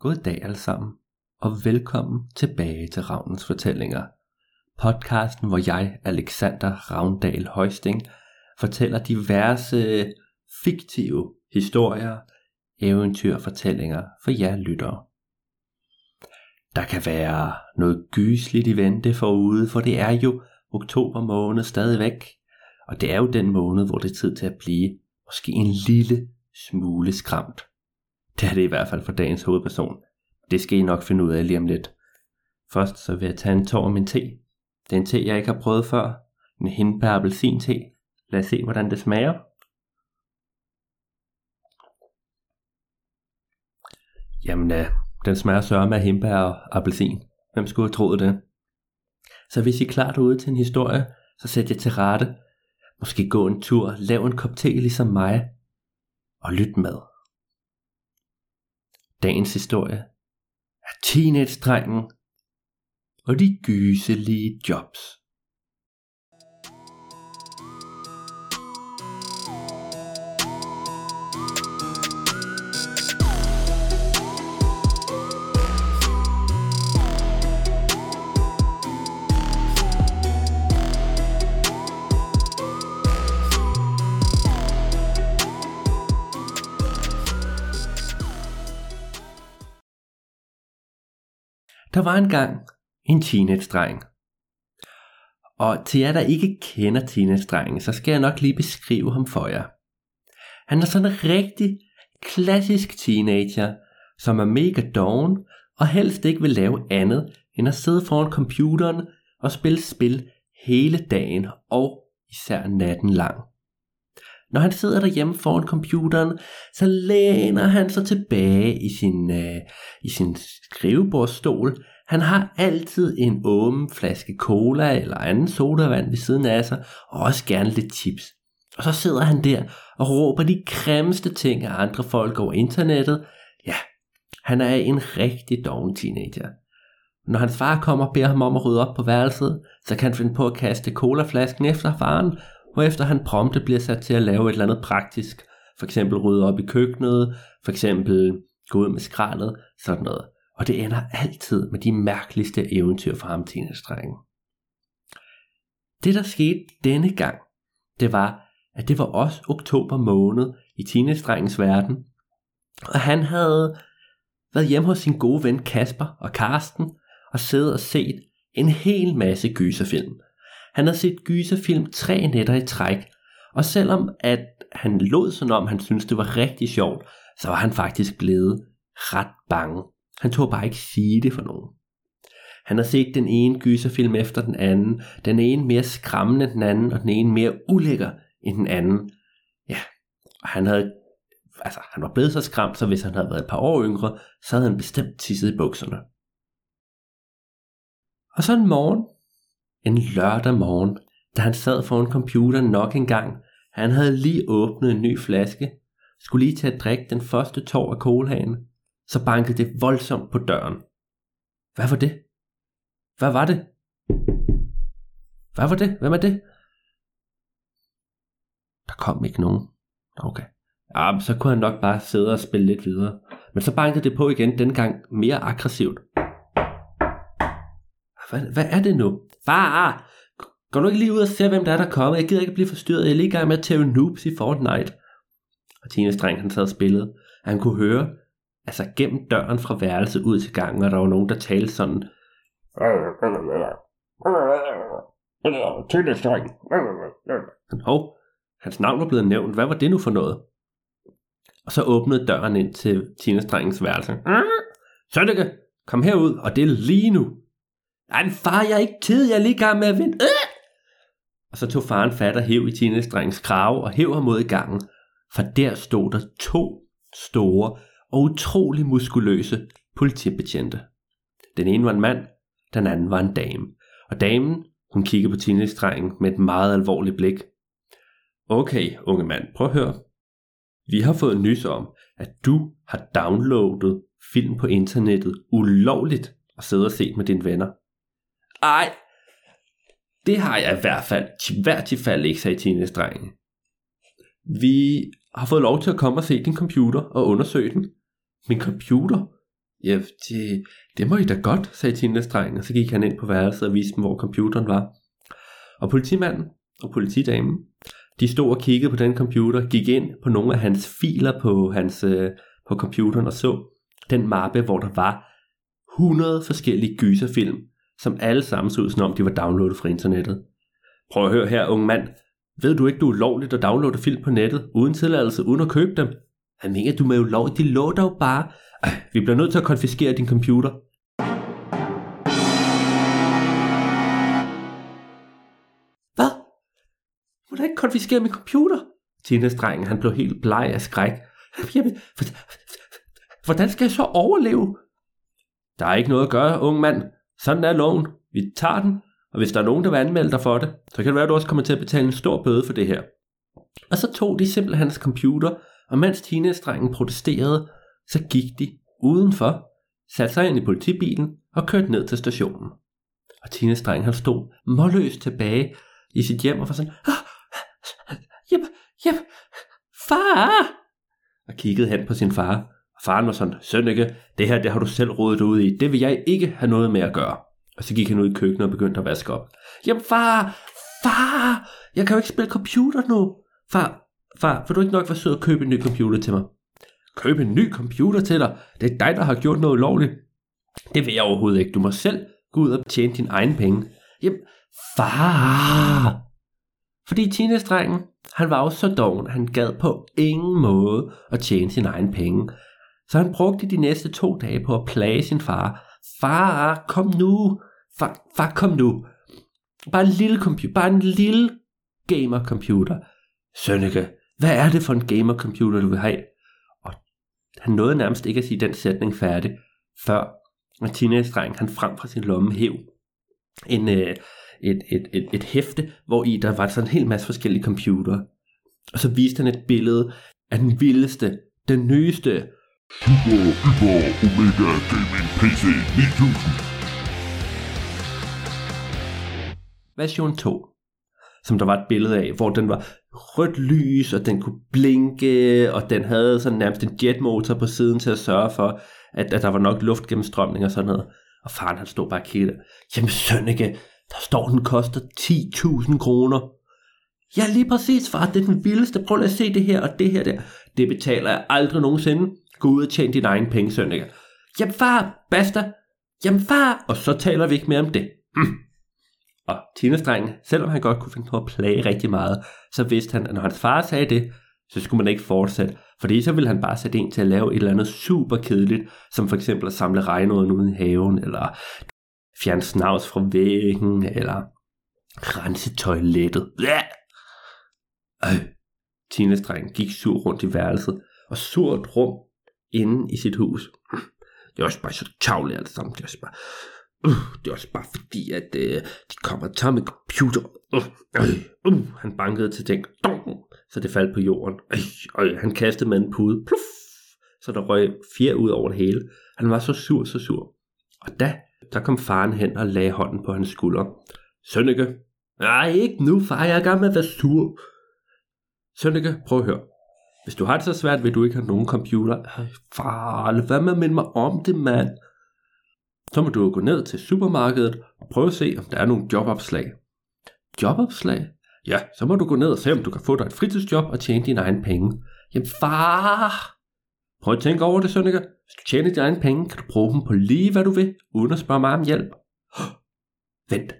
God dag alle sammen, og velkommen tilbage til Ravnens Fortællinger. Podcasten, hvor jeg, Alexander Ravndal Højsting, fortæller diverse fiktive historier, eventyr fortællinger for jer lyttere. Der kan være noget gysligt i vente forude, for det er jo oktober måned stadigvæk, og det er jo den måned, hvor det er tid til at blive måske en lille smule skræmt. Det er det i hvert fald for dagens hovedperson. Det skal I nok finde ud af lige om lidt. Først så vil jeg tage en tår af min te. Det er en te, jeg ikke har prøvet før. En hindbær appelsin te. Lad os se, hvordan det smager. Jamen, øh, den smager sørme af hindbær og appelsin. Hvem skulle have troet det? Så hvis I er klar derude til en historie, så sæt jer til rette. Måske gå en tur, lav en kop te ligesom mig, og lyt med. Dagens historie er teenage-drengen og de gyselige jobs. Der var engang en teenage-dreng. Og til jer, der ikke kender teenage-drengen, så skal jeg nok lige beskrive ham for jer. Han er sådan en rigtig klassisk teenager, som er mega doven og helst ikke vil lave andet end at sidde foran computeren og spille spil hele dagen og især natten lang. Når han sidder derhjemme foran computeren, så læner han sig tilbage i sin, øh, i sin skrivebordsstol. Han har altid en åben flaske cola eller anden sodavand ved siden af sig, og også gerne lidt chips. Og så sidder han der og råber de grimmeste ting af andre folk over internettet. Ja, han er en rigtig doven teenager. Når hans far kommer og beder ham om at rydde op på værelset, så kan han finde på at kaste colaflasken efter faren, hvorefter han prompte bliver sat til at lave et eller andet praktisk. For eksempel rydde op i køkkenet, for eksempel gå ud med skraldet, sådan noget. Og det ender altid med de mærkeligste eventyr for ham, teenage Det der skete denne gang, det var, at det var også oktober måned i teenage verden, og han havde været hjemme hos sin gode ven Kasper og Karsten og siddet og set en hel masse gyserfilm. Han havde set gyserfilm tre nætter i træk, og selvom at han lod som om han syntes det var rigtig sjovt, så var han faktisk blevet ret bange. Han tog bare ikke sige det for nogen. Han har set den ene gyserfilm efter den anden, den ene mere skræmmende end den anden, og den ene mere ulækker end den anden. Ja, og han havde, altså han var blevet så skræmt, så hvis han havde været et par år yngre, så havde han bestemt tisset i bukserne. Og så en morgen, en lørdag morgen, da han sad foran computeren nok en gang. Han havde lige åbnet en ny flaske, skulle lige til at drikke den første tår af colaen, Så bankede det voldsomt på døren. Hvad var det? Hvad var det? Hvad var det? Hvem er det? Der kom ikke nogen. Okay. Ah, ja, så kunne han nok bare sidde og spille lidt videre. Men så bankede det på igen, dengang mere aggressivt. Hvad, hvad er det nu? Far! Går du ikke lige ud og se, hvem der er, der kommer? Jeg gider ikke blive forstyrret. Jeg er lige i gang med at tæve noobs i Fortnite. Og Tine Streng, han sad og spillede. Han kunne høre, altså gennem døren fra værelset ud til gangen, og der var nogen, der talte sådan. Tine Streng. Hov, hans navn var blevet nævnt. Hvad var det nu for noget? Og så åbnede døren ind til Tine Strengens værelse. Sønneke, kom herud, og det er lige nu. Ej, far, jeg er ikke ked, jeg er lige i gang med at vinde. Øh! Og så tog faren fat og hæv i Tines drengs krave og hæv ham mod i gangen, for der stod der to store og utrolig muskuløse politibetjente. Den ene var en mand, den anden var en dame. Og damen, hun kiggede på Tines drengen med et meget alvorligt blik. Okay, unge mand, prøv at høre. Vi har fået nys om, at du har downloadet film på internettet ulovligt og sidder og set med dine venner. Ej, det har jeg i hvert fald til hvert fald ikke, sagde teenage Vi har fået lov til at komme og se din computer og undersøge den. Min computer? Ja, det, det må I da godt, sagde teenage-drengen, og så gik han ind på værelset og viste dem, hvor computeren var. Og politimanden og politidamen, de stod og kiggede på den computer, gik ind på nogle af hans filer på, hans, øh, på computeren og så den mappe, hvor der var 100 forskellige gyserfilm, som alle sammen så ud, som om de var downloadet fra internettet. Prøv at høre her, unge mand. Ved du ikke, du er lovligt at downloade film på nettet, uden tilladelse, uden at købe dem? Han mener, du med ulovligt. De lå jo bare. Vi bliver nødt til at konfiskere din computer. Hvad? Må du ikke konfiskere min computer? Teenage-drengen, han blev helt bleg af skræk. Jamen, hvordan skal jeg så overleve? Der er ikke noget at gøre, ung mand. Sådan er loven. Vi tager den, og hvis der er nogen, der vil anmelde dig for det, så kan det være, at du også kommer til at betale en stor bøde for det her. Og så tog de simpelthen hans computer, og mens teenage-drengen protesterede, så gik de udenfor, satte sig ind i politibilen og kørte ned til stationen. Og teenage-drengen han stod målløst tilbage i sit hjem og var sådan, ah, hjem, hjem, far! Og kiggede hen på sin far, og faren var sådan, Sønneke, det her det har du selv rådet ud i, det vil jeg ikke have noget med at gøre. Og så gik han ud i køkkenet og begyndte at vaske op. Jamen far, far, jeg kan jo ikke spille computer nu. Far, far, vil du ikke nok være sød at købe en ny computer til mig? Købe en ny computer til dig? Det er dig, der har gjort noget ulovligt. Det vil jeg overhovedet ikke. Du må selv gå ud og tjene din egen penge. Jamen, far! Fordi teenage han var jo så doven, han gad på ingen måde at tjene sin egen penge. Så han brugte de næste to dage på at plage sin far. Far, kom nu! Far, far kom nu! Bare en lille computer, bare en lille gamer computer. Sønneke, hvad er det for en gamer computer, du vil have? Og han nåede nærmest ikke at sige den sætning færdig, før teenage-dreng han frem fra sin lomme hæv en, øh, et, et, et, et hæfte, hvor i der var sådan en hel masse forskellige computer. Og så viste han et billede af den vildeste, den nyeste Super Hyper Omega Gaming PC 9000 version 2, som der var et billede af, hvor den var rødt lys, og den kunne blinke, og den havde sådan nærmest en jetmotor på siden til at sørge for, at, at der var nok luftgennemstrømning og sådan noget. Og faren han stod bare og kiggede. Jamen Sønneke, der står den koster 10.000 kroner. Ja, lige præcis, far. Det er den vildeste. Prøv at se det her og det her der. Det betaler jeg aldrig nogensinde. Gå ud og tjene dine egne penge, Sønneke. Jamen far, basta. Jamen far. Og så taler vi ikke mere om det. Mm. Og teenage selvom han godt kunne finde på at plage rigtig meget, så vidste han, at når hans far sagde det, så skulle man ikke fortsætte. Fordi så ville han bare sætte en til at lave et eller andet super kedeligt, som for eksempel at samle regnåden ude i haven, eller fjerne snavs fra væggen, eller rense toilettet. Øh. Teenage gik sur rundt i værelset, og surt rum inde i sit hus. Det er også bare så tavligt alt sammen. Det er også bare Uh, det er også bare fordi, at uh, de kommer til med computer. Uh, uh, uh, han bankede til den, så det faldt på jorden. Uh, uh, han kastede med en pude, pluff, så der røg fjer ud over det hele. Han var så sur, så sur. Og da, der kom faren hen og lagde hånden på hans skulder. Sønneke, nej ikke nu far, jeg er gammel med at være sur. Sønneke, prøv at høre. Hvis du har det så svært, vil du ikke have nogen computer. Ej, far, lad være med at minde mig om det, mand så må du gå ned til supermarkedet og prøve at se, om der er nogle jobopslag. Jobopslag? Ja, så må du gå ned og se, om du kan få dig et fritidsjob og tjene dine egne penge. Jamen far! Prøv at tænke over det, Sønneke. Hvis du tjener dine egne penge, kan du bruge dem på lige hvad du vil, uden at spørge mig om hjælp. Vent,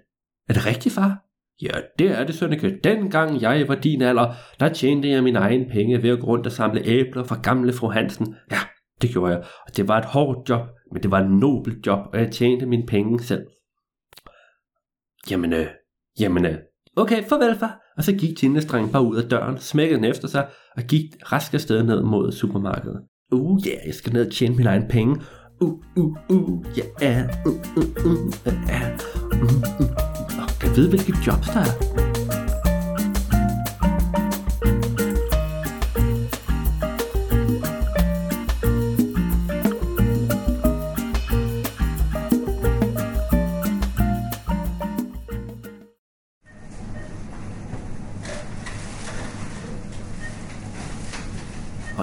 er det rigtigt, far? Ja, det er det, Sønneke. Dengang jeg var din alder, der tjente jeg mine egne penge ved at gå rundt og samle æbler fra gamle fru Hansen. Ja, det gjorde jeg, og det var et hårdt job, men det var et nobelt job, og jeg tjente mine penge selv. Jamen, øh, jamen, øh, okay, farvel far. Og så gik tindestrengen bare ud af døren, smækkede den efter sig, og gik rask afsted ned mod supermarkedet. Uh, ja, yeah, jeg skal ned og tjene mine egne penge. Uh, uh, uh, yeah, uh, uh, uh, uh, uh, uh, uh. Oh, kan jeg vide, hvilke jobs der er?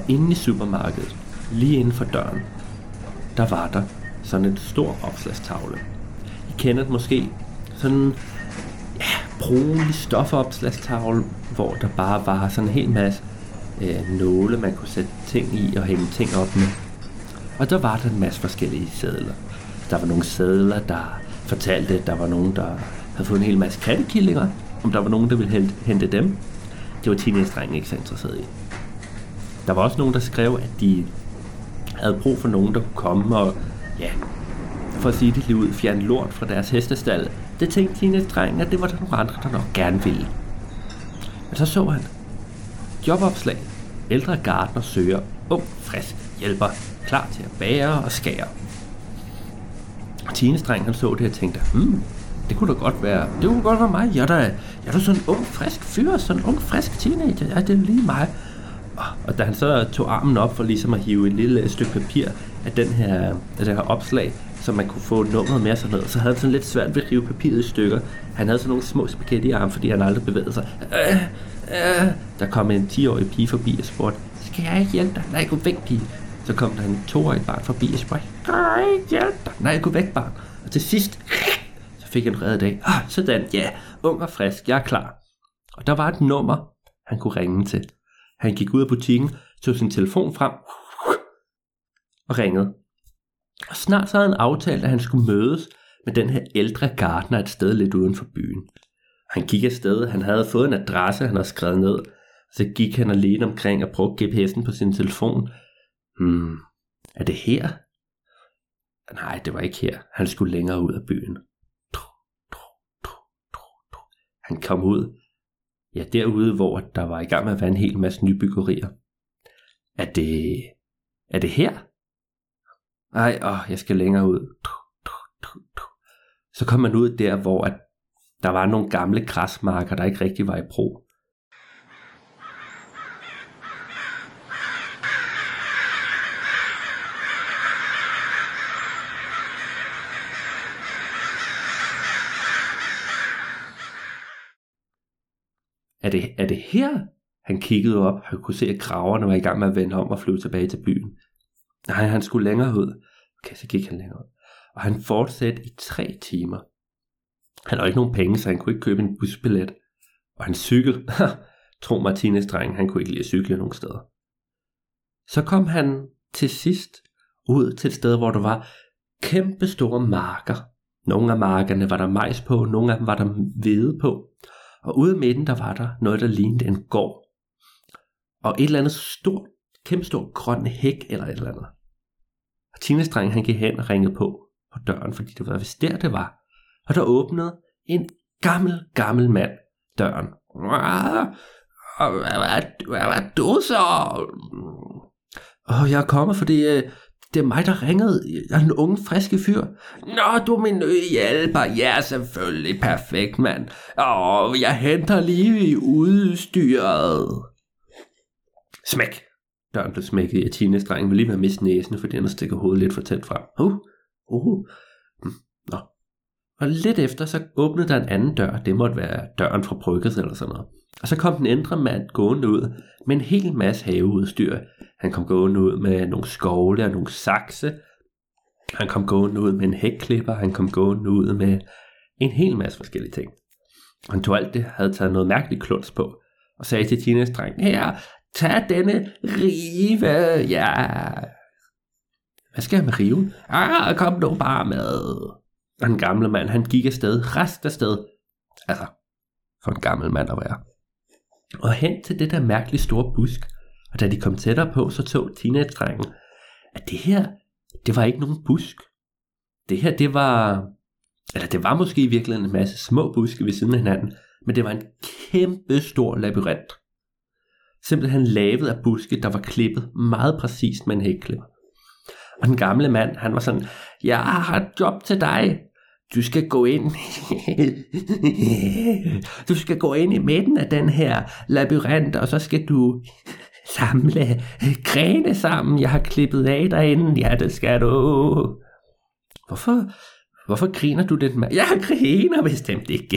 inde i supermarkedet, lige inden for døren, der var der sådan en stor opslagstavle. I kender det måske sådan ja, brunlig stofopslagstavle, hvor der bare var sådan en hel masse øh, nåle, man kunne sætte ting i og hænge ting op med. Og der var der en masse forskellige sædler. Der var nogle sædler, der fortalte, at der var nogen, der havde fået en hel masse kattekillinger, om der var nogen, der ville hente dem. Det var teenage ikke så interesseret i. Der var også nogen, der skrev, at de havde brug for nogen, der kunne komme og, ja, for at sige det lige ud, fjerne lort fra deres hestestal. Det tænkte teenage at det var der nogle andre, der nok gerne ville. Men så så han jobopslag. Ældre gartner søger ung, frisk hjælper, klar til at bære og skære. Tine han så det og tænkte, hmm, det kunne da godt være, det kunne godt være mig. Jeg er da, jeg er da sådan en ung, frisk fyr, sådan en ung, frisk teenager. Ja, det er lige mig. Og da han så tog armen op for ligesom at hive et lille stykke papir af, den her, af den her opslag, så man kunne få nummeret med sådan noget, så havde han sådan lidt svært ved at rive papiret i stykker. Han havde sådan nogle små spaghetti arme, fordi han aldrig bevægede sig. Øh, øh. Der kom en 10-årig pige forbi og spurgte, skal jeg ikke hjælpe dig? Nej, gå væk, pige. Så kom der en 2-årig barn forbi og spurgte, kan jeg ikke hjælpe dig? Nej, gå væk, barn. Og til sidst, så fik han reddet af. Ah, sådan, ja, ung og frisk, jeg er klar. Og der var et nummer, han kunne ringe til. Han gik ud af butikken, tog sin telefon frem og ringede. Og snart så havde han aftalt, at han skulle mødes med den her ældre gartner et sted lidt uden for byen. Han gik afsted, han havde fået en adresse, han havde skrevet ned. Så gik han alene omkring og brugte GPS'en på sin telefon. Hmm, er det her? Nej, det var ikke her. Han skulle længere ud af byen. Han kom ud ja, derude, hvor der var i gang med at være en hel masse nybyggerier. Er det, er det her? Ej, åh, jeg skal længere ud. Så kom man ud der, hvor at der var nogle gamle græsmarker, der ikke rigtig var i brug. Er det, er det her? Han kiggede op. Han kunne se, at graverne var i gang med at vende om og flyve tilbage til byen. Nej, han skulle længere ud. Okay, så gik han længere ud. Og han fortsatte i tre timer. Han havde ikke nogen penge, så han kunne ikke købe en busbillet. Og han cykel. Tro Martines dreng, han kunne ikke lide at cykle nogen steder. Så kom han til sidst ud til et sted, hvor der var kæmpe store marker. Nogle af markerne var der majs på, nogle af dem var der hvede på. Og ude i midten, der var der noget, der lignede en gård. Og et eller andet stort, kæmpestort grøn hæk eller et eller andet. Og Tines dreng, han gik hen og ringede på på døren, fordi det var vist der, det var. Og der åbnede en gammel, gammel mand døren. Hvad er du så? Og jeg er kommet, fordi øh, det er mig, der ringede. Jeg er en unge, friske fyr. Nå, du er min nye hjælper. Ja, selvfølgelig. Perfekt, mand. Åh, jeg henter lige i udstyret. Smæk. Døren blev smækket i Tines dreng vil lige være mist næsen, fordi han stikker hovedet lidt for tæt frem. Uh, uh. Nå. Og lidt efter, så åbnede der en anden dør. Det måtte være døren fra brygget eller sådan noget. Og så kom den ældre mand gående ud med en hel masse haveudstyr. Han kom gående ud med nogle skovle og nogle sakse. Han kom gående ud med en hækklipper. Han kom gående ud med en hel masse forskellige ting. Han tog alt det, havde taget noget mærkeligt kluns på, og sagde til Tinas dreng, her, tag denne rive, ja. Hvad skal jeg med riven? Ah, kom nu bare med. Og den gamle mand, han gik afsted, rest afsted. Altså, for en gammel mand at være og hen til det der mærkeligt store busk. Og da de kom tættere på, så tog teenage-drengen, at det her, det var ikke nogen busk. Det her, det var, eller det var måske i virkeligheden en masse små buske ved siden af hinanden, men det var en kæmpe stor labyrint. Simpelthen lavet af buske, der var klippet meget præcist med en hækklipper. Og den gamle mand, han var sådan, jeg har et job til dig. Du skal gå ind. du skal gå ind i midten af den her labyrint, og så skal du samle grene sammen. Jeg har klippet af derinde. Ja, det skal du. Hvorfor, hvorfor griner du den mand? Jeg griner bestemt ikke.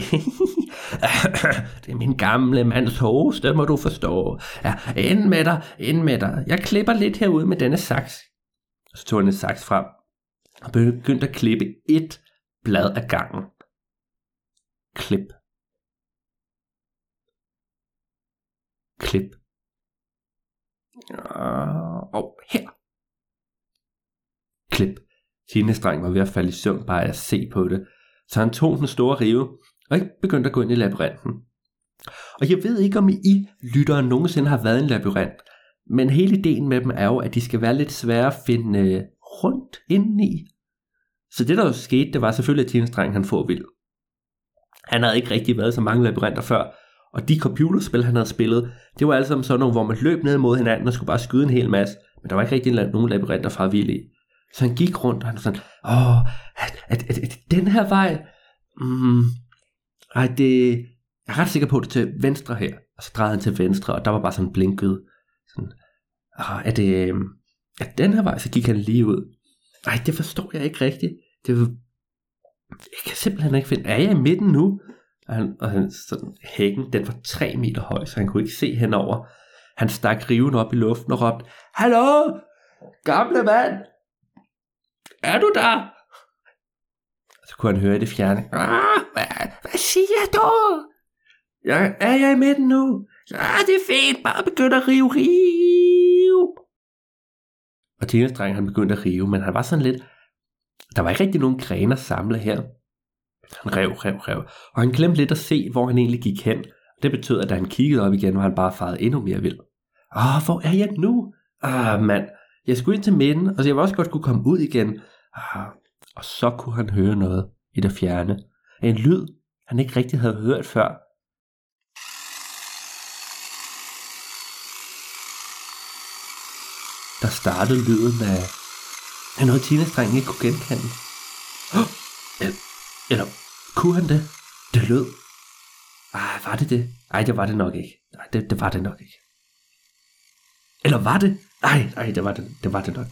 det er min gamle mands hoste, det må du forstå. Ja, ind med dig, ind med dig. Jeg klipper lidt herude med denne saks. Så tog han en saks frem og begyndte at klippe et blad af gangen. Klip. Klip. Og her. Klip. Teenage-dreng var ved at falde i søvn bare af at se på det, så han tog den store rive og ikke begyndte at gå ind i labyrinten. Og jeg ved ikke, om I lyttere nogensinde har været i en labyrint, men hele ideen med dem er jo, at de skal være lidt svære at finde øh, rundt indeni. Så det der jo skete, det var selvfølgelig, at teenage han får vild. Han havde ikke rigtig været så mange labyrinter før, og de computerspil, han havde spillet, det var alle sammen sådan nogle, hvor man løb ned mod hinanden og skulle bare skyde en hel masse, men der var ikke rigtig nogen labyrinter fra vild i. Så han gik rundt, og han var sådan, åh, er, er, er, det den her vej? Mm, ej, det, jeg er ret sikker på, at det er til venstre her. Og så drejede han til venstre, og der var bare sådan blinket. Sådan, åh, er det, øhm, er den her vej? Så gik han lige ud. Nej, det forstår jeg ikke rigtigt. Det var, jeg kan simpelthen ikke finde, er jeg i midten nu? Og, han, og han, sådan, hækken, den var tre meter høj, så han kunne ikke se henover. Han stak riven op i luften og råbte, Hallo, gamle mand, er du der? Så kunne han høre det fjerne. Ah, hvad, hvad siger du? Jeg, er jeg i midten nu? Ja, det er fint. Bare begynd at rive, rive. Og tjenestdrengen han begyndte at rive, men han var sådan lidt... Der var ikke rigtig nogen grene at samle her. Han rev, rev, rev. Og han glemte lidt at se, hvor han egentlig gik hen. Det betød, at da han kiggede op igen, var han bare faret endnu mere vild. Åh, hvor er jeg nu? Ah, mand. Jeg skulle ind til midten, og jeg var også godt kunne komme ud igen. Ah, og så kunne han høre noget i det fjerne. En lyd, han ikke rigtig havde hørt før. Der startede lyden af, af noget teenage ikke kunne genkende. Oh, eller, eller kunne han det? Det lød. Ah, var det det? Nej, det var det nok ikke. Nej, det, det var det nok ikke. Eller var det? Nej, nej, det var det, det var det nok.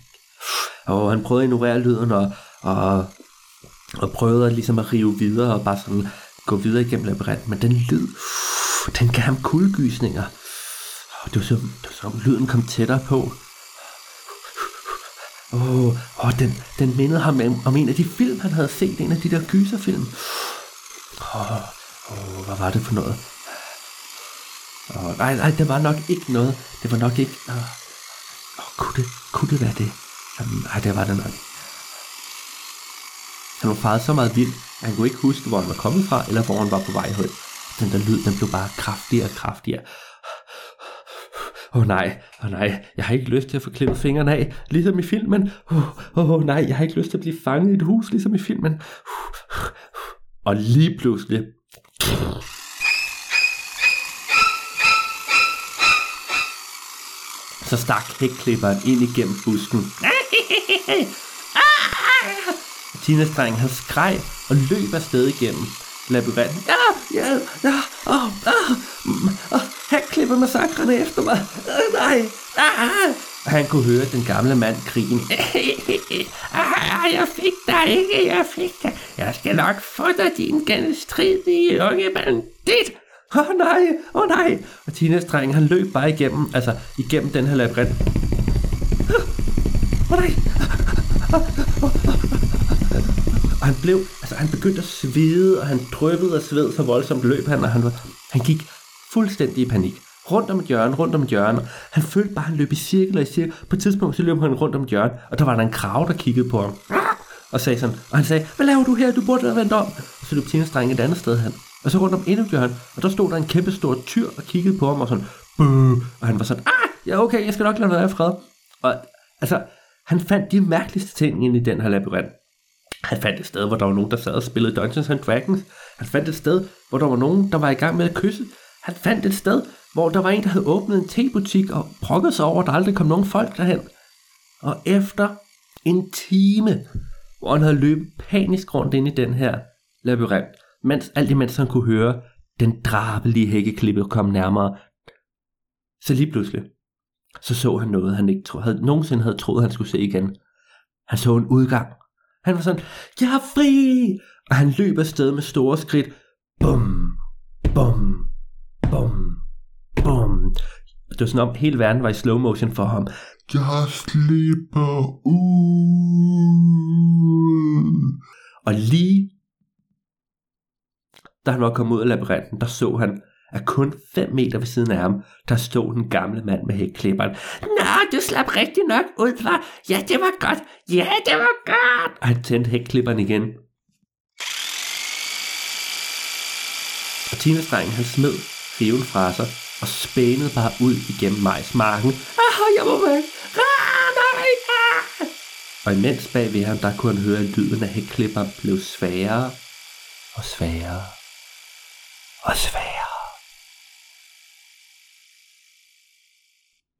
Og han prøvede at ignorere lyden og, og, og prøvede ligesom at rive videre og bare sådan gå videre igennem labyrinten. Men den lyd, den gav ham kuldegysninger. Det var, som, det var som lyden kom tættere på. Åh, oh, oh, den, den mindede ham om, en af de film, han havde set, en af de der gyserfilm. Åh, oh, oh, hvad var det for noget? Oh, nej, nej, det var nok ikke noget. Det var nok ikke... Åh, oh, kunne, det, kunne det være det? Jamen, nej, det var det nok. Han var faret så meget vildt, at han kunne ikke huske, hvor han var kommet fra, eller hvor han var på vej hen. Den der lyd, den blev bare kraftigere og kraftigere. Åh oh, nej, åh oh, nej, jeg har ikke lyst til at få klippet fingrene af, ligesom i filmen. Åh oh, oh, nej, jeg har ikke lyst til at blive fanget i et hus, ligesom i filmen. Og lige pludselig... Så stak hækklipperen ind igennem busken. Tinas dreng han skreg og løb afsted igennem labyrinten. Ja, ja, ja, åh, åh, oh, han klipper massakrene efter mig. Uh, nej, ah. Og han kunne høre den gamle mand grine. ah, jeg fik dig ikke, jeg fik dig. Jeg skal nok få dig, din genstridige unge bandit. Åh oh, nej, åh oh, nej. Og teenage-drengen han løb bare igennem, altså igennem den her labyrint. Åh oh, nej. Og han blev, altså han begyndte at svede, og han dryppede af sved så voldsomt løb han, og han, var, han gik fuldstændig i panik. Rundt om et hjørne, rundt om et hjørne. Han følte bare, at han løb i cirkler i cirkler. På et tidspunkt, så løb han rundt om et hjørne, og der var der en krav, der kiggede på ham. Og sagde sådan, og han sagde, hvad laver du her? Du burde have vendt om. Og så løb Tina et andet sted hen. Og så rundt om endnu et hjørne, og der stod der en kæmpe stor tyr og kiggede på ham og sådan, Bøh! og han var sådan, ah, ja okay, jeg skal nok lade være i fred. Og altså, han fandt de mærkeligste ting inde i den her labyrint. Han fandt et sted, hvor der var nogen, der sad og spillede Dungeons and Dragons. Han fandt et sted, hvor der var nogen, der var i gang med at kysse. Han fandt et sted, hvor der var en, der havde åbnet en tebutik og prokket sig over, at der aldrig kom nogen folk derhen. Og efter en time, hvor han havde løbet panisk rundt ind i den her labyrint, mens, alt imens han kunne høre den drabelige hækkeklippe komme nærmere, så lige pludselig, så så han noget, han ikke tro, havde, nogensinde havde troet, han skulle se igen. Han så en udgang. Han var sådan, jeg er fri! Og han løb afsted med store skridt. Bum, bum, bum, bum. Det var sådan om, hele verden var i slow motion for ham. Jeg slipper ud. Og lige da han var kommet ud af labyrinten, der så han, at kun 5 meter ved siden af ham, der stod den gamle mand med hækklipperen. Nå, du slap rigtig nok ud, var. Ja, det var godt. Ja, det var godt. Og han tændte hækklipperen igen. Og Tina-drengen, han smed riven fra sig og spænede bare ud igennem majsmarken. Ah, jeg må væk. Ah, nej, ah. Og imens bagved ham, der kunne han høre, at lyden af hækklipperen blev sværere og sværere og sværere.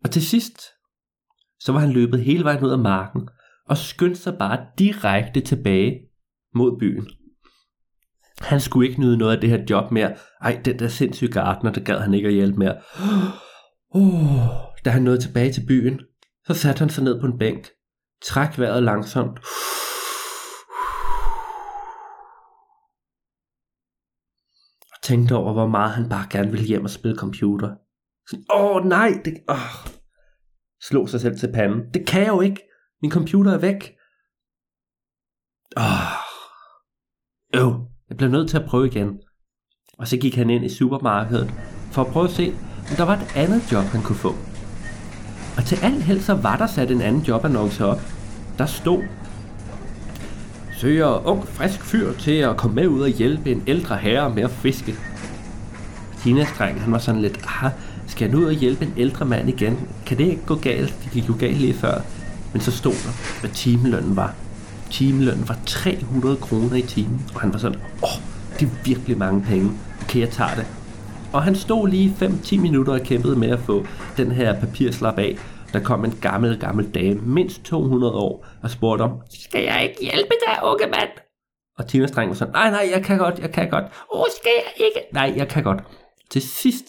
Og til sidst, så var han løbet hele vejen ud af marken og skyndte sig bare direkte tilbage mod byen. Han skulle ikke nyde noget af det her job mere. Ej, den der sindssyge gartner, der gad han ikke at hjælpe mere. Oh, da han nåede tilbage til byen, så satte han sig ned på en bænk, træk vejret langsomt, og tænkte over, hvor meget han bare gerne ville hjem og spille computer. Åh oh, nej, det, oh slå sig selv til panden. Det kan jeg jo ikke. Min computer er væk. Åh, oh. øv, jeg blev nødt til at prøve igen. Og så gik han ind i supermarkedet for at prøve at se, om der var et andet job, han kunne få. Og til alt held så var der sat en anden jobannonce op. Der stod, søger ung, frisk fyr til at komme med ud og hjælpe en ældre herre med at fiske. Tinas dreng, han var sådan lidt, ah, skal jeg nu ud og hjælpe en ældre mand igen? Kan det ikke gå galt? Det gik jo galt lige før. Men så stod der, hvad timelønnen var. Timelønnen var 300 kroner i timen, og han var sådan, åh, oh, det er virkelig mange penge. Okay, jeg tager det. Og han stod lige 5-10 minutter og kæmpede med at få den her papirslap af. Der kom en gammel, gammel dame, mindst 200 år, og spurgte om, skal jeg ikke hjælpe dig, unge mand? Og Tinas dreng var sådan, nej, nej, jeg kan godt, jeg kan godt. Åh, skal jeg ikke? Nej, jeg kan godt. Til sidst,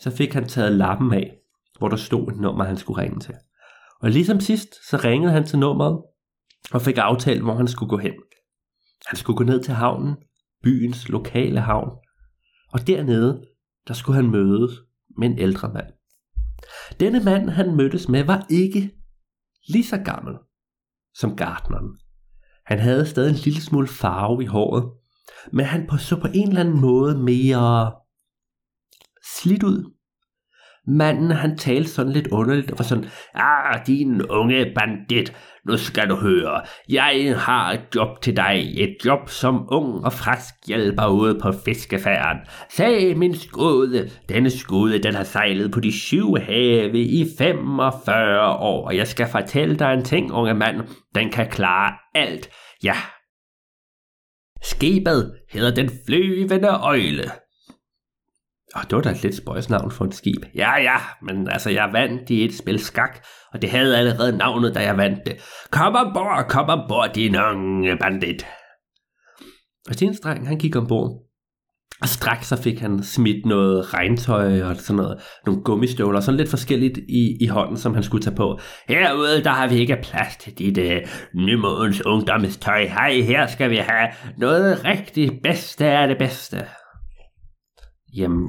så fik han taget lappen af, hvor der stod et nummer, han skulle ringe til. Og ligesom sidst, så ringede han til nummeret, og fik aftalt, hvor han skulle gå hen. Han skulle gå ned til havnen, byens lokale havn, og dernede, der skulle han mødes med en ældre mand. Denne mand, han mødtes med, var ikke lige så gammel som gartneren. Han havde stadig en lille smule farve i håret, men han på så på en eller anden måde mere slidt ud. Manden han talte sådan lidt underligt og var sådan, Ah, din unge bandit, nu skal du høre, jeg har et job til dig, et job som ung og frisk hjælper ude på fiskefærden. Se min skude, denne skude, den har sejlet på de syv have i 45 år, og jeg skal fortælle dig en ting, unge mand, den kan klare alt. Ja, Skibet hedder den flyvende øjle. Og det var da et lidt spøjs navn for et skib. Ja, ja, men altså, jeg vandt i et spil skak, og det havde allerede navnet, da jeg vandt det. Kom ombord, kom ombord, din unge bandit. Og Stenstreng, han gik ombord. Og straks så fik han smidt noget regntøj og sådan noget, nogle gummistøvler, sådan lidt forskelligt i, i hånden, som han skulle tage på. Herude, der har vi ikke plads til dit uh, nymodens ungdommestøj. Hej, her skal vi have noget rigtig bedste af det bedste. Jamen,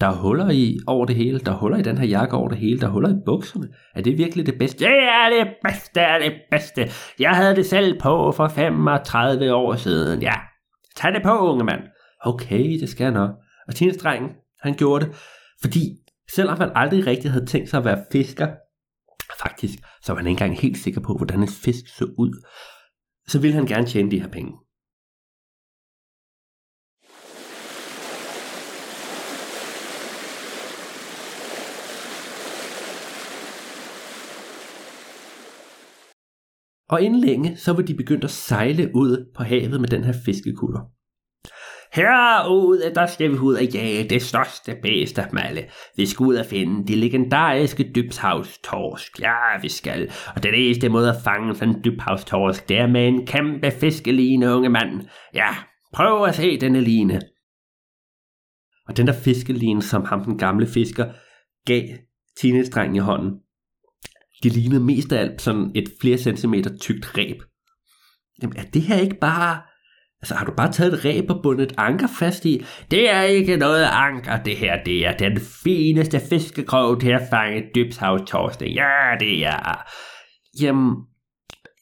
der er huller i over det hele. Der er huller i den her jakke over det hele. Der er huller i bukserne. Er det virkelig det bedste? Det er det bedste af det bedste. Jeg havde det selv på for 35 år siden. Ja, tag det på, unge mand. Okay, det skal jeg nok. Og teenage han gjorde det, fordi selvom han aldrig rigtig havde tænkt sig at være fisker, faktisk, så var han ikke engang helt sikker på, hvordan en fisk så ud, så ville han gerne tjene de her penge. Og inden længe, så var de begyndt at sejle ud på havet med den her fiskekutter. Herude, der skal vi ud og jage det største bedste af alle. Vi skal ud og finde de legendariske dybhavstorsk. Ja, vi skal. Og den eneste måde at fange sådan en dybhavstorsk, det er med en kæmpe fiskeline, unge mand. Ja, prøv at se denne line. Og den der fiskeline, som ham den gamle fisker gav teenage i hånden, de lignede mest af alt sådan et flere centimeter tykt ræb. Jamen, er det her ikke bare Altså, har du bare taget et ræb og bundet et anker fast i? Det er ikke noget anker, det her. Det er den fineste fiskekrog til at fange dybshavstorste. Ja, det er. Jamen,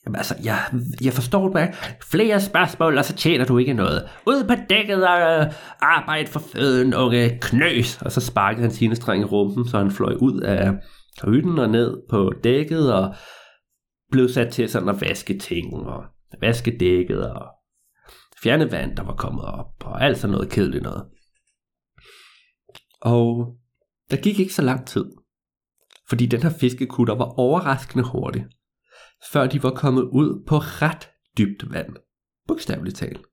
Jamen altså, jeg, jeg forstår det ikke. Flere spørgsmål, og så tjener du ikke noget. Ud på dækket og øh, arbejde for føden, unge knøs. Og så sparkede han sine streng i rumpen, så han fløj ud af hytten og ned på dækket og blev sat til sådan at vaske ting og vaske dækket og fjerne vand, der var kommet op og alt sådan noget kedeligt noget. Og der gik ikke så lang tid, fordi den her fiskekutter var overraskende hurtig før de var kommet ud på ret dybt vand. Bogstaveligt talt.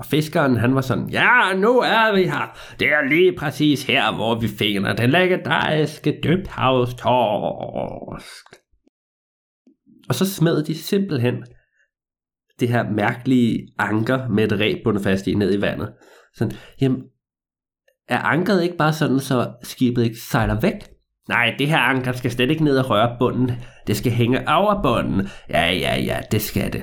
Og fiskeren, han var sådan, ja, nu er vi her. Det er lige præcis her, hvor vi finder den legendariske dybhavstorsk. Og så smed de simpelthen det her mærkelige anker med et ræb bundet fast i ned i vandet. Sådan, jamen, er ankeret ikke bare sådan, så skibet ikke sejler væk? Nej, det her anker skal slet ikke ned og røre bunden. Det skal hænge over bunden. Ja, ja, ja, det skal det.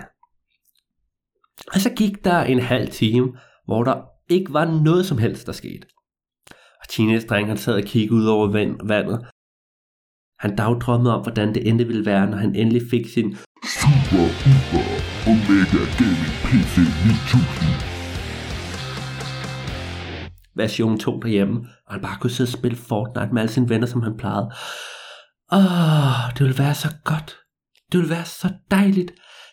Og så gik der en halv time, hvor der ikke var noget som helst, der skete. Og teenage han sad og kiggede ud over vandet. Han dagdrømmede om, hvordan det endte ville være, når han endelig fik sin Super Uber Omega Gaming PC 9000 version 2 derhjemme, og han bare kunne sidde og spille Fortnite med alle sine venner, som han plejede. Åh, det ville være så godt. Det ville være så dejligt.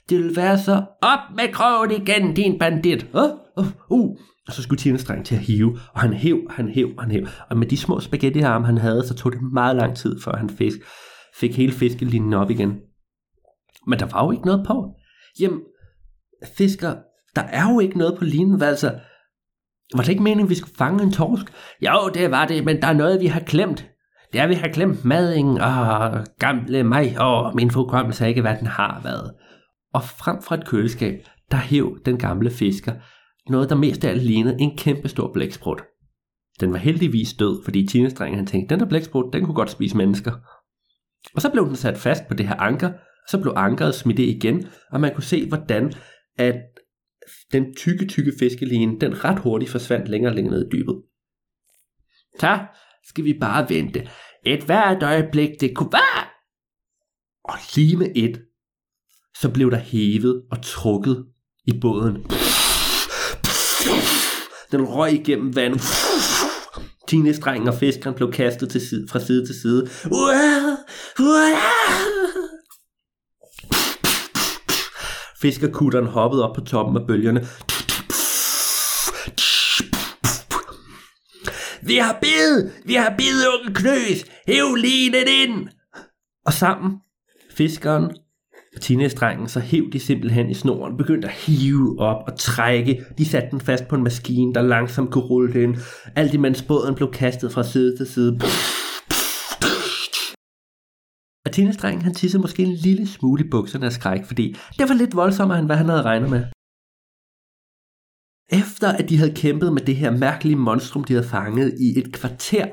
Det vil være så op med krogen igen, din bandit. Uh, uh, uh. Og så skulle Tina Streng til at hive, og han hæv, han hæv, han hæv. Og med de små spaghettiarme, han havde, så tog det meget lang tid, før han fisk, fik hele fiskelinjen op igen. Men der var jo ikke noget på. Jamen, fisker, der er jo ikke noget på linen, altså, var det ikke meningen, at vi skulle fange en torsk? Jo, det var det, men der er noget, vi har glemt. Det er, vi har glemt madingen, og gamle mig, og min forkommelse er ikke, hvad den har været. Og frem fra et køleskab, der hæv den gamle fisker noget, der mest af alt lignede en kæmpe stor blæksprut. Den var heldigvis død, fordi tinestrengen han tænkte, den der blæksprut, den kunne godt spise mennesker. Og så blev den sat fast på det her anker, og så blev ankeret smidt igen, og man kunne se, hvordan at den tykke, tykke fiskeline, den ret hurtigt forsvandt længere og længere ned i dybet. Så skal vi bare vente. Et hvert øjeblik, det kunne være. Og lige med et, så blev der hævet og trukket i båden. Den røg igennem vandet. Tinestrengen og fiskeren blev kastet til side, fra side til side. Fiskerkutteren hoppede op på toppen af bølgerne. Vi har bid! Vi har bid, unge knøs! Hæv linen ind! Og sammen, fiskeren og teenage så hæv de simpelthen i snoren, begyndte at hive op og trække. De satte den fast på en maskine, der langsomt kunne rulle den ind. Alt imens båden blev kastet fra side til side. Og teenage han tissede måske en lille smule i bukserne af skræk, fordi det var lidt voldsommere, end hvad han havde regnet med. Efter at de havde kæmpet med det her mærkelige monstrum, de havde fanget i et kvarter,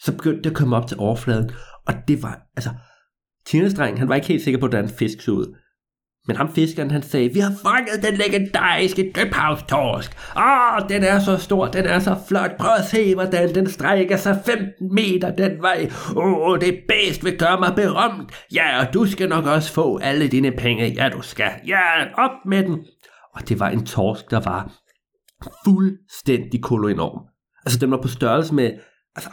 så begyndte det at komme op til overfladen. Og det var, altså, teenage han var ikke helt sikker på, hvordan fisk så ud. Men ham fiskeren, han sagde, vi har fanget den legendariske dybhavstorsk. Åh, den er så stor, den er så flot. Prøv at se, hvordan den strækker sig 15 meter den vej. Åh, det bedst vil gøre mig berømt. Ja, og du skal nok også få alle dine penge. Ja, du skal. Ja, op med den. Og det var en torsk, der var fuldstændig koloenorm. Altså, den var på størrelse med, altså,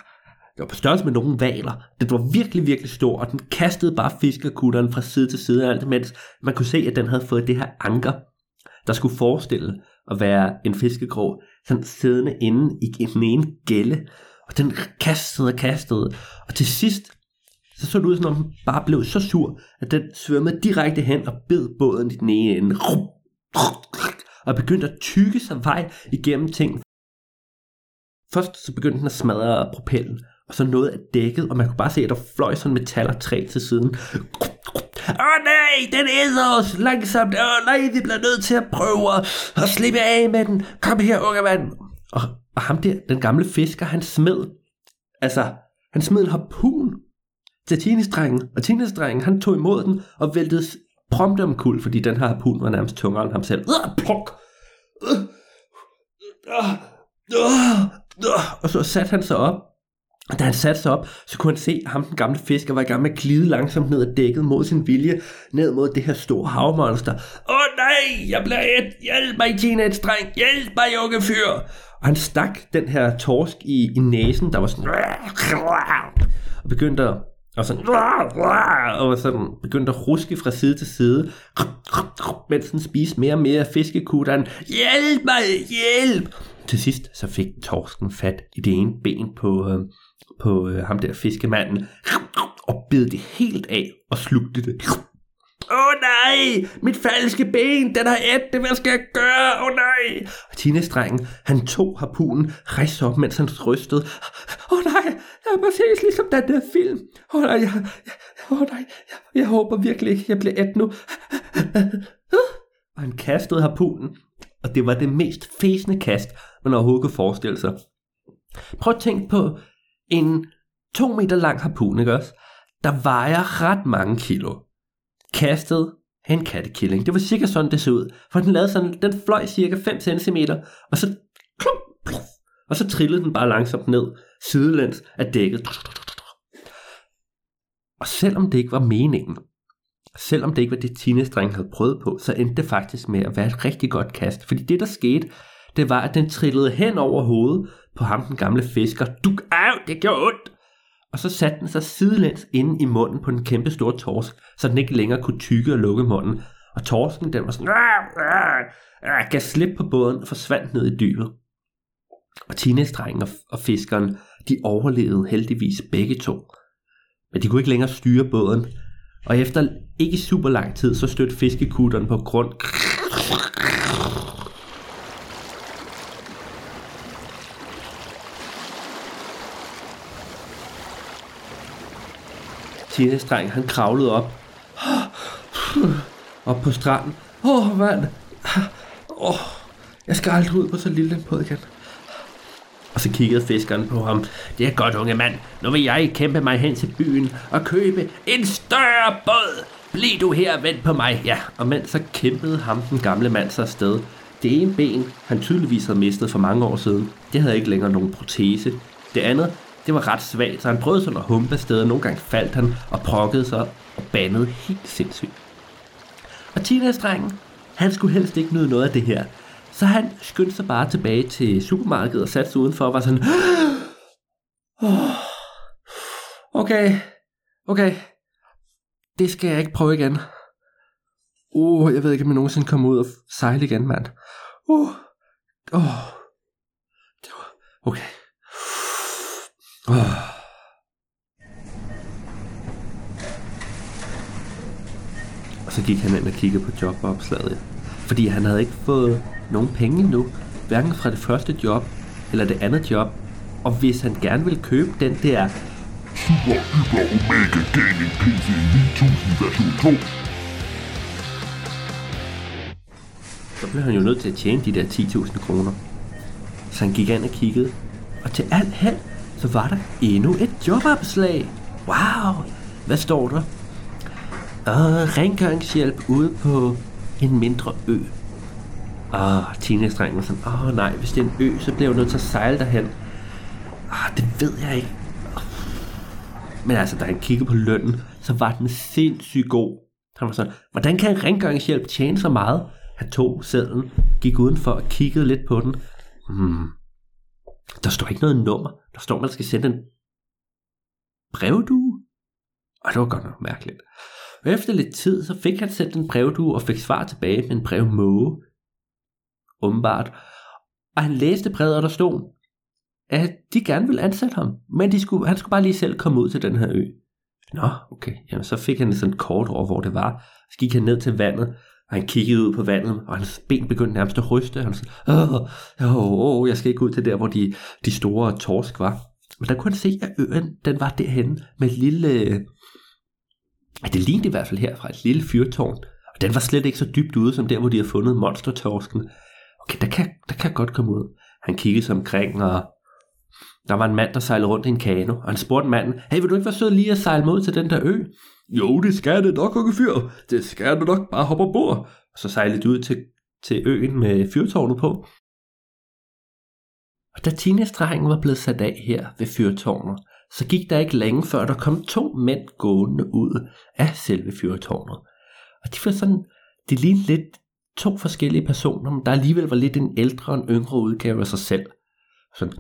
det var på størrelse med nogle valer. Den var virkelig, virkelig stor, og den kastede bare fiskerkutteren fra side til side, alt mens man kunne se, at den havde fået det her anker, der skulle forestille at være en fiskekrog, sådan siddende inde i den ene gælde, og den kastede og kastede, og til sidst, så så det ud, som om den bare blev så sur, at den svømmede direkte hen og bed båden i den ene ende, og begyndte at tykke sig vej igennem ting. Først så begyndte den at smadre propellen, og så noget af dækket, og man kunne bare se, at der fløj sådan metal og træ til siden. Åh oh, nej, den æder os langsomt. Åh oh, nej, vi bliver nødt til at prøve at slippe af med den. Kom her, unge mand. Og, og ham der, den gamle fisker, han smed, altså, han smed en harpun til teenage og teenage han tog imod den og væltede prompte omkuld, fordi den her harpun var nærmest tungere end ham selv. Øh, uh, pluk! Øh, øh, øh, øh, øh. Og så satte han sig op, og da han satte sig op, så kunne han se, at ham, den gamle fisker, var i gang med at glide langsomt ned ad dækket mod sin vilje, ned mod det her store havmonster. Åh oh, nej, jeg bliver et. Hjælp mig, teenage-dreng. Hjælp mig, unge fyr. Og han stak den her torsk i, i næsen, der var sådan... Og begyndte at og sådan, og sådan begyndte at ruske fra side til side, mens den spiste mere og mere af fiskekutteren. Hjælp mig, hjælp! Til sidst så fik torsken fat i det ene ben på, øh, på øh, ham der fiskemanden, og bed det helt af og slugte det. Åh oh, nej, mit falske ben, den har ædt det, hvad skal jeg gøre? Åh oh, nej. Og teenage han tog harpunen, rejste op, mens han rystede. Åh oh, nej, jeg er præcis ligesom den der film. Åh oh, nej, jeg, jeg, oh, nej jeg, jeg håber virkelig ikke, jeg bliver ædt nu. Og han kastede harpunen, og det var det mest fæsende kast, man overhovedet kunne forestille sig. Prøv at tænke på en to meter lang harpun, ikke også? Der vejer ret mange kilo. Kastet af en kattekilling. Det var cirka sådan, det så ud. For den lavede sådan, den fløj cirka 5 cm, og så klump, pluf, og så trillede den bare langsomt ned, sidelæns af dækket. Og selvom det ikke var meningen, selvom det ikke var det teenage havde prøvet på, så endte det faktisk med at være et rigtig godt kast. Fordi det der skete, det var, at den trillede hen over hovedet på ham, den gamle fisker. Du, af, det gjorde ondt! Og så satte den sig sidelæns inde i munden på den kæmpe store torsk, så den ikke længere kunne tykke og lukke munden. Og torsken, den var sådan, gav slip på båden og forsvandt ned i dybet. Og teenage og, og fiskeren, de overlevede heldigvis begge to. Men de kunne ikke længere styre båden, og efter ikke super lang tid, så stødte fiskekutteren på grund teenage han kravlede op. Op på stranden. Åh, oh, mand. Åh, oh, jeg skal aldrig ud på så lille en båd igen. Og så kiggede fiskeren på ham. Det er godt, unge mand. Nu vil jeg kæmpe mig hen til byen og købe en større båd. Bliv du her og vent på mig. Ja, og mens så kæmpede ham, den gamle mand, sig afsted. Det ene ben, han tydeligvis havde mistet for mange år siden, det havde ikke længere nogen protese. Det andet, det var ret svagt, så han prøvede sådan at humpe afsted, og nogle gange faldt han og prokkede sig og bandede helt sindssygt. Og teenage han skulle helst ikke nyde noget af det her, så han skyndte sig bare tilbage til supermarkedet og satte sig udenfor og var sådan, okay, okay, det skal jeg ikke prøve igen. Uh, jeg ved ikke, om jeg nogensinde kommer ud og sejle igen, mand. Uh, oh, det var, okay. Oh. Og så gik han ind og kiggede på jobopslaget. Fordi han havde ikke fået nogen penge endnu. Hverken fra det første job eller det andet job. Og hvis han gerne ville købe den der Super Hyper Omega Gaming PC 9000 version 2 så blev han jo nødt til at tjene de der 10.000 kroner. Så han gik ind og kiggede, og til alt held, så var der endnu et jobopslag. Wow, hvad står der? Og rengøringshjælp ude på en mindre ø. Og uh, teenage-drengen var sådan, åh oh, nej, hvis det er en ø, så bliver jeg nødt til at sejle derhen. Ah, det ved jeg ikke. Men altså, da han kiggede på lønnen, så var den sindssygt god. Han var sådan, hvordan kan en rengøringshjælp tjene så meget? Han tog sædlen, gik udenfor og kiggede lidt på den. Hmm. Der står ikke noget nummer. Der står, man skal sende en brevdue. Og det var godt nok mærkeligt. Og efter lidt tid, så fik han sendt en brevdue og fik svar tilbage med en brevmåge. Åbenbart. Og han læste brevet, og der stod, at de gerne ville ansætte ham, men de skulle, han skulle bare lige selv komme ud til den her ø. Nå, okay. Jamen, så fik han sådan et kort over, hvor det var. Så gik han ned til vandet, og han kiggede ud på vandet, og hans ben begyndte nærmest at ryste. Han sagde, åh, åh, åh, jeg skal ikke ud til der, hvor de, de store torsk var. Men der kunne han se, at øen, den var derhen med et lille... Det lignede i hvert fald her fra et lille fyrtårn. Og den var slet ikke så dybt ude, som der, hvor de havde fundet monstertorsken. Okay, der kan, der kan godt komme ud. Han kiggede sig omkring, og der var en mand, der sejlede rundt i en kano, og han spurgte manden, hey, vil du ikke være sød lige at sejle mod til den der ø? Jo, det skal det nok, unge fyr. Det skal du nok bare hoppe ombord. Og så sejlede de ud til, til øen med fyrtårnet på. Og da teenage var blevet sat af her ved fyrtårnet, så gik der ikke længe før der kom to mænd gående ud af selve fyrtårnet. Og de var sådan, det lignede lidt to forskellige personer, men der alligevel var lidt en ældre og en yngre udgave af sig selv. Sådan,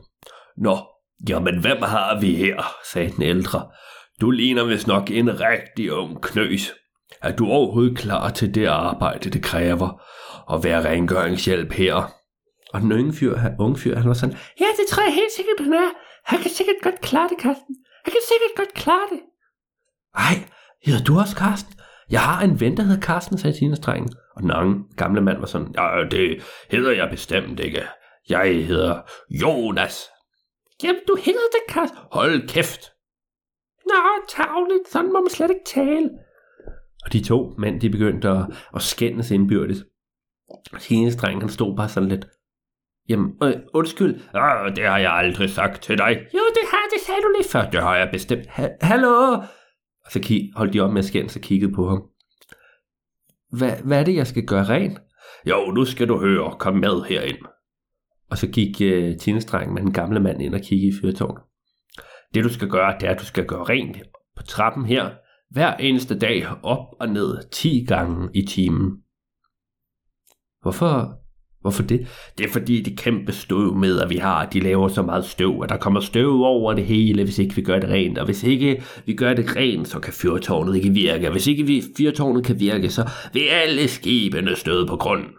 Nå, jamen hvem har vi her, sagde den ældre. Du ligner vist nok en rigtig ung knøs. Er du overhovedet klar til det arbejde, det kræver at være rengøringshjælp her? Og den unge fyr, han, unge fyr, han var sådan, ja, det tror jeg helt sikkert, han er. Han kan sikkert godt klare det, Karsten. Han kan sikkert godt klare det. Ej, hedder du også Karsten? Jeg har en ven, der hedder Karsten, sagde Tina-strengen. Og den unge, gamle mand var sådan, ja, det hedder jeg bestemt ikke. Jeg hedder Jonas. Jamen, du hedder det, Karsten. Hold kæft. Nå, tavligt, sådan må man slet ikke tale. Og de to mænd, de begyndte at, at skændes indbyrdes. Og Tina-strengen, han stod bare sådan lidt, Jamen, øh, undskyld. Ah, det har jeg aldrig sagt til dig. Jo, det har det sagde du lige før. Det har jeg bestemt. Ha- Hallo? Og så ki- holdt de op med at skændes og kiggede på ham. Hva- hvad er det, jeg skal gøre rent? Jo, nu skal du høre. Kom med herind. Og så gik øh, tjenestrengen med den gamle mand ind og kiggede i fyrtårnet. Det du skal gøre, det er, at du skal gøre rent på trappen her, hver eneste dag op og ned 10 gange i timen. Hvorfor, hvorfor det? Det er fordi det kæmpe støv med, at vi har, de laver så meget støv, at der kommer støv over det hele, hvis ikke vi gør det rent. Og hvis ikke vi gør det rent, så kan fyrtårnet ikke virke. Og hvis ikke vi fyrtårnet kan virke, så vil alle skibene støde på grunden.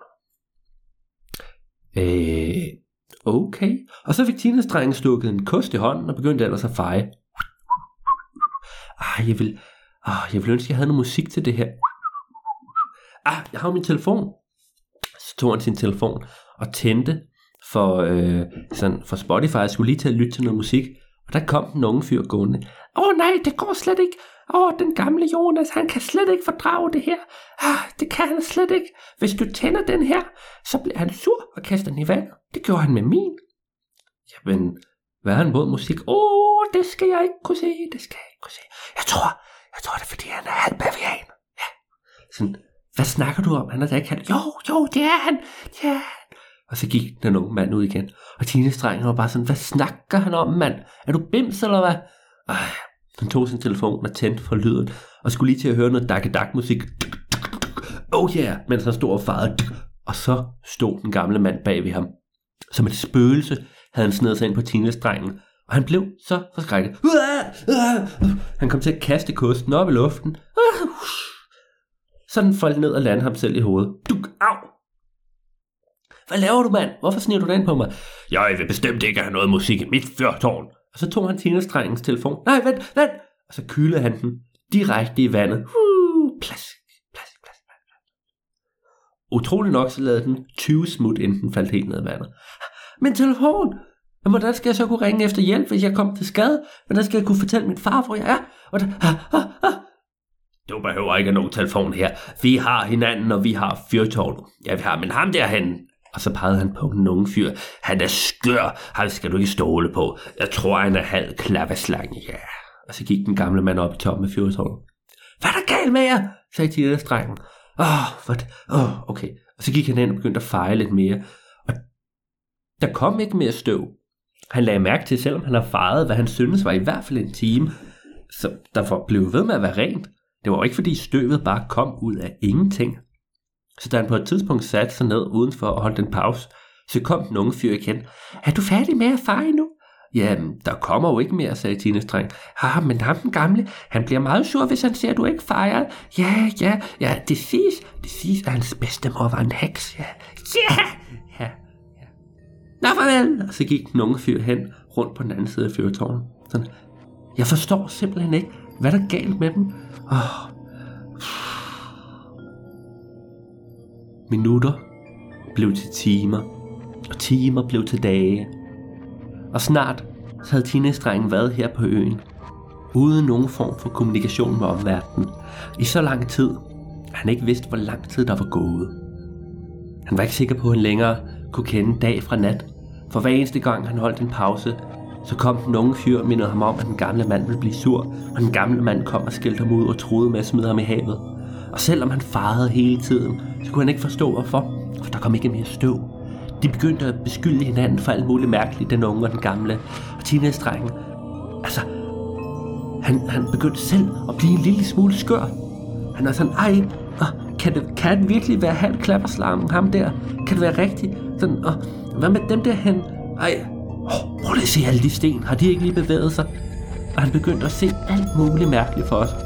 Øh, okay. Og så fik Tina-strengen stukket en kost i hånden og begyndte ellers at feje. Ah, jeg vil, ah, jeg vil ønske, jeg havde noget musik til det her. Ah, jeg har min telefon. Så tog han sin telefon og tændte for, øh, sådan, for Spotify. Jeg skulle lige til at lytte til noget musik. Og der kom den unge fyr gående. Åh oh, nej, det går slet ikke. Åh, den gamle Jonas, han kan slet ikke fordrage det her. Ah, det kan han slet ikke. Hvis du tænder den her, så bliver han sur og kaster den i vand. Det gjorde han med min. Jamen, hvad er han mod musik? Åh, oh, det skal jeg ikke kunne se, det skal jeg ikke kunne se. Jeg tror, jeg tror det er, fordi han er halv bavian. Ja. Sådan, hvad snakker du om? Han er da ikke halv. Jo, jo, det er han. Ja. Og så gik den unge mand ud igen. Og Tines Streng var bare sådan, hvad snakker han om, mand? Er du bims, eller hvad? Ej, han tog sin telefon og tændte for lyden, og skulle lige til at høre noget dak dak musik. Oh yeah, mens han stod og farede. Og så stod den gamle mand bag ved ham. Som et spøgelse havde han snedet sig ind på tinglestrengen, og han blev så forskrækket. Han kom til at kaste kosten op i luften. Så den faldt ned og landede ham selv i hovedet. Duk, au! Hvad laver du, mand? Hvorfor sniger du den på mig? Jeg vil bestemt ikke have noget musik i mit fyrtårn. Og så tog han Tina-strengens telefon. Nej, vent, vent! Og så kylede han den direkte i vandet. Uh, plask, plask, plask, plask. Utrolig nok så lavede den 20 smut, inden den faldt helt ned i vandet. Min telefon! Men hvordan skal jeg så kunne ringe efter hjælp, hvis jeg kom til skade? Hvordan skal jeg kunne fortælle min far, hvor jeg er? Og der, ah, ah, ah. Du behøver ikke nogen telefon her. Vi har hinanden, og vi har fyrtårnet. Ja, vi har, men ham derhen, og så pegede han på den unge fyr. Han er skør, han skal du ikke stole på. Jeg tror, han er halv klappeslange, ja. Og så gik den gamle mand op i toppen af fyrtårnet. Hvad er der galt med jer? sagde Tina strengen. Åh, oh, hvad? Åh, oh, okay. Og så gik han ind og begyndte at feje lidt mere. Og der kom ikke mere støv. Han lagde mærke til, selvom han har fejret, hvad han syntes var i hvert fald en time, så der blev ved med at være rent. Det var jo ikke fordi støvet bare kom ud af ingenting. Så da han på et tidspunkt satte sig ned udenfor og holdt en pause, så kom den unge fyr igen. Er du færdig med at feje nu? Jamen, der kommer jo ikke mere, sagde Tine streng. Ah, men ham den gamle, han bliver meget sur, hvis han ser, at du ikke fejrer. Ja, ja, ja, det siges, det siges, at hans bedstemor var en heks. Ja, ja, ja. ja. Nå, farvel. Og så gik den unge fyr hen rundt på den anden side af fyrtårnet. Sådan, jeg forstår simpelthen ikke, hvad der er galt med dem. Åh, Minutter blev til timer, og timer blev til dage. Og snart så havde teenage været her på øen, uden nogen form for kommunikation med omverdenen, i så lang tid, at han ikke vidste, hvor lang tid der var gået. Han var ikke sikker på, at han længere kunne kende dag fra nat, for hver eneste gang han holdt en pause, så kom den unge fyr og mindede ham om, at den gamle mand ville blive sur, og den gamle mand kom og skældte ham ud og troede med at smide ham i havet. Og selvom han farede hele tiden, så kunne han ikke forstå hvorfor. for der kom ikke mere støv. De begyndte at beskylde hinanden for alt muligt mærkeligt, den unge og den gamle. Og teenage-drengen, altså, han, han begyndte selv at blive en lille smule skør. Han var sådan, ej, og kan, det, kan det virkelig være han klapperslangen, ham der? Kan det være rigtigt? Sådan, og hvad med dem der hen? Ej, oh, prøv lige at se alle de sten. Har de ikke lige bevæget sig? Og han begyndte at se alt muligt mærkeligt for os.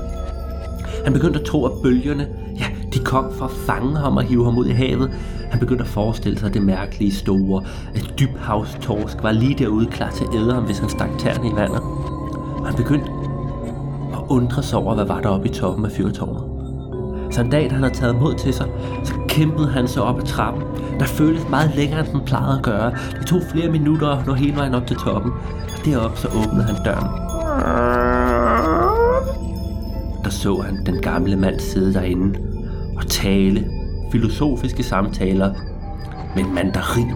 Han begyndte at tro, at bølgerne, ja, de kom for at fange ham og hive ham ud i havet. Han begyndte at forestille sig det mærkelige store, at dybhavstorsk var lige derude klar til at æde ham, hvis han stak tæerne i vandet. Og han begyndte at undre sig over, hvad var der oppe i toppen af fyrtårnet. Så en dag, da han havde taget mod til sig, så kæmpede han sig op ad trappen. Der føltes meget længere, end den plejede at gøre. Det tog flere minutter at nå hele vejen op til toppen. Og deroppe så åbnede han døren. Der så han den gamle mand sidde derinde og tale filosofiske samtaler med en mandarin.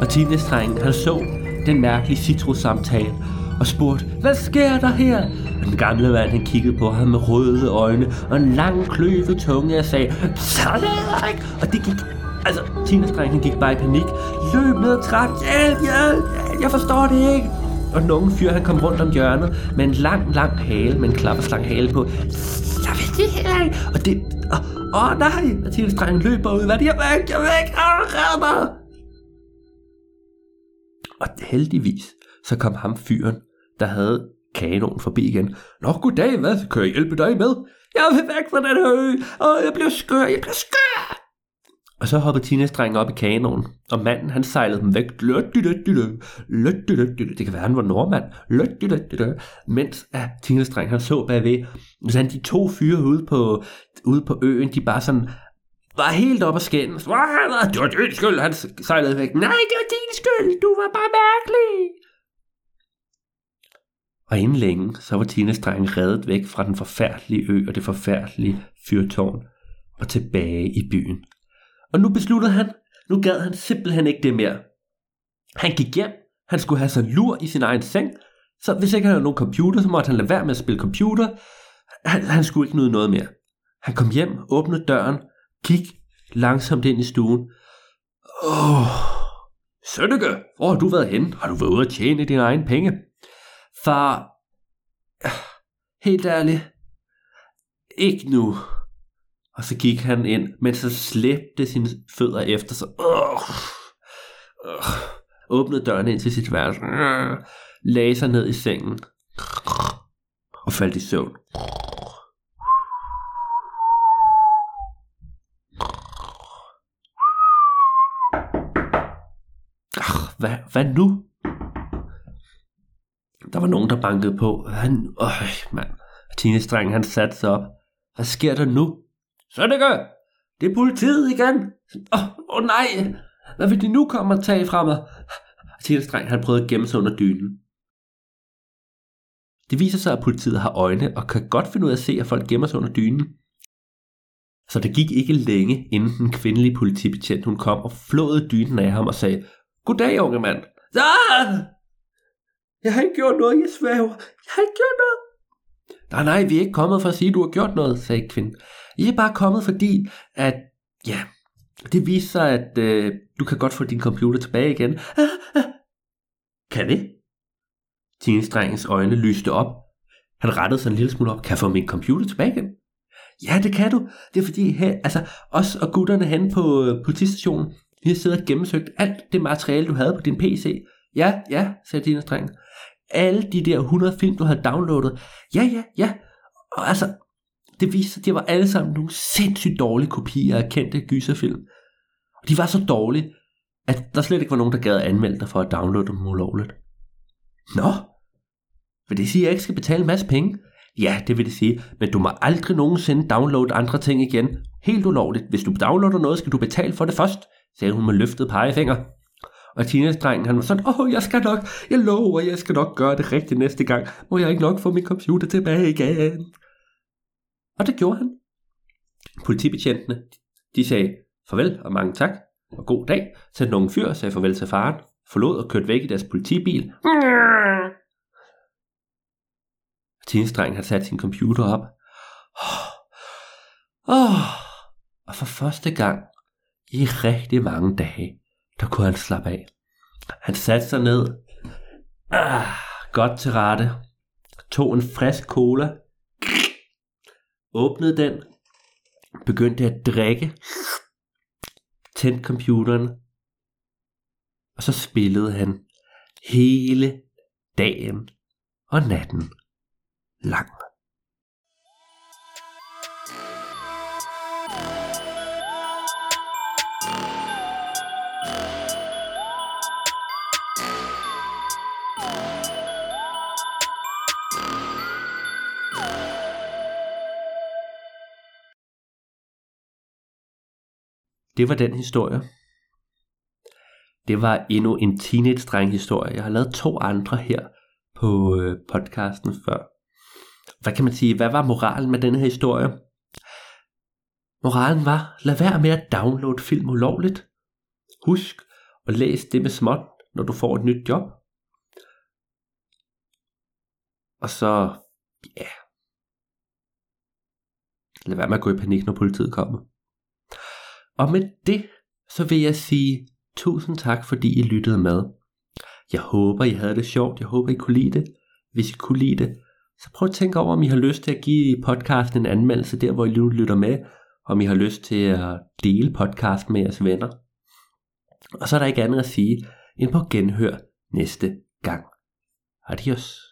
Og teenage han så den mærkelige citrussamtale og spurgte, hvad sker der her? Og den gamle mand, han kiggede på ham med røde øjne og en lang kløvet tunge og sagde, sådan ikke! Og det gik, altså, teenage han gik bare i panik. Løb ned ad trappen, hjælp, hjælp, hjælp, jeg forstår det ikke. Og den unge fyr, han kom rundt om hjørnet med en lang, lang hale, med en klapperslang hale på. Jeg vil det heller ikke. Og det... Åh, oh, oh, nej! Mathildes dreng løber ud. Hvad er det? Jeg væk, jeg væk! Åh, oh, mig! Og heldigvis, så kom ham fyren, der havde kanonen forbi igen. Nå, goddag, hvad? Kan jeg hjælpe dig med? Jeg vil væk fra den her ø, og jeg bliver skør, jeg bliver skør! Og så hoppede teenage op i kanonen, og manden han sejlede dem væk. Det kan være, han var nordmand. Mens at teenage han så bagved, så han de to fyre ude på, ude på øen, de bare sådan var helt op og skændes. Det var din skyld, han sejlede væk. Nej, det var din skyld, du var bare mærkelig. Og inden længe, så var Tinas dreng reddet væk fra den forfærdelige ø og det forfærdelige fyrtårn og tilbage i byen. Og nu besluttede han, nu gad han simpelthen ikke det mere. Han gik hjem, han skulle have sig lur i sin egen seng, så hvis ikke han havde nogen computer, så måtte han lade være med at spille computer. Han, han skulle ikke nyde noget mere. Han kom hjem, åbnede døren, gik langsomt ind i stuen. Åh, oh, Sønneke, hvor har du været henne? Har du været ude at tjene dine egne penge? Far, helt ærligt, ikke nu. Og så gik han ind, men så slæbte sine fødder efter sig. Øh, øh, åbnede døren ind til sit værelse. Øh, lagde sig ned i sengen. Og faldt i søvn. Hvad, hvad nu? Der var nogen, der bankede på. Han, øj, mand. Teenage-drengen, han satte sig op. Hvad sker der nu? Sønneke, det er politiet igen. Åh, oh, oh, nej, hvad vil de nu komme og tage fra mig? Teenage-drengen, han prøvede at gemme sig under dynen. Det viser sig, at politiet har øjne og kan godt finde ud af at se, at folk gemmer sig under dynen. Så det gik ikke længe, inden den kvindelige politibetjent hun kom og flåede dynen af ham og sagde, Goddag, unge mand. Ah! Jeg har ikke gjort noget, jeg svæver. Jeg har ikke gjort noget. Nej, nej, vi er ikke kommet for at sige, at du har gjort noget, sagde kvinden. I er bare kommet, fordi at, ja, det viser sig, at øh, du kan godt få din computer tilbage igen. Kan det? Teenage-drengens øjne lyste op. Han rettede sig en lille smule op. Kan jeg få min computer tilbage igen? Ja, det kan du. Det er fordi, her, altså, os og gutterne hen på øh, politistationen, vi har siddet og gennemsøgt alt det materiale, du havde på din PC. Ja, ja, sagde teenage-drengen alle de der 100 film, du havde downloadet. Ja, ja, ja. Og altså, det viste sig, at det var alle sammen nogle sindssygt dårlige kopier af kendte gyserfilm. Og de var så dårlige, at der slet ikke var nogen, der gad anmelde dig for at downloade dem ulovligt. Nå, vil det sige, at jeg ikke skal betale en masse penge? Ja, det vil det sige, men du må aldrig nogensinde downloade andre ting igen. Helt ulovligt. Hvis du downloader noget, skal du betale for det først, sagde hun med løftet pegefinger. Og teenage-drengen, han var sådan, åh, jeg skal nok, jeg lover, jeg skal nok gøre det rigtigt næste gang. Må jeg ikke nok få min computer tilbage igen? Og det gjorde han. Politibetjentene, de sagde farvel og mange tak, og god dag, så nogle fyr sagde farvel til faren, forlod og kørte væk i deres politibil. Tjenestdrengen har sat sin computer op. Oh, oh, Og for første gang i rigtig mange dage, der kunne han slappe af. Han satte sig ned, ah, godt til rette, tog en frisk cola, åbnede den, begyndte at drikke, tændte computeren, og så spillede han hele dagen og natten lang. Det var den historie. Det var endnu en teenage-dreng historie. Jeg har lavet to andre her på øh, podcasten før. Hvad kan man sige? Hvad var moralen med denne her historie? Moralen var, lad være med at downloade film ulovligt. Husk at læse det med småt, når du får et nyt job. Og så, ja, lad være med at gå i panik, når politiet kommer. Og med det, så vil jeg sige tusind tak, fordi I lyttede med. Jeg håber, I havde det sjovt. Jeg håber, I kunne lide det. Hvis I kunne lide det, så prøv at tænke over, om I har lyst til at give podcasten en anmeldelse der, hvor I nu lytter med. Om I har lyst til at dele podcasten med jeres venner. Og så er der ikke andet at sige, end på genhør næste gang. Adios.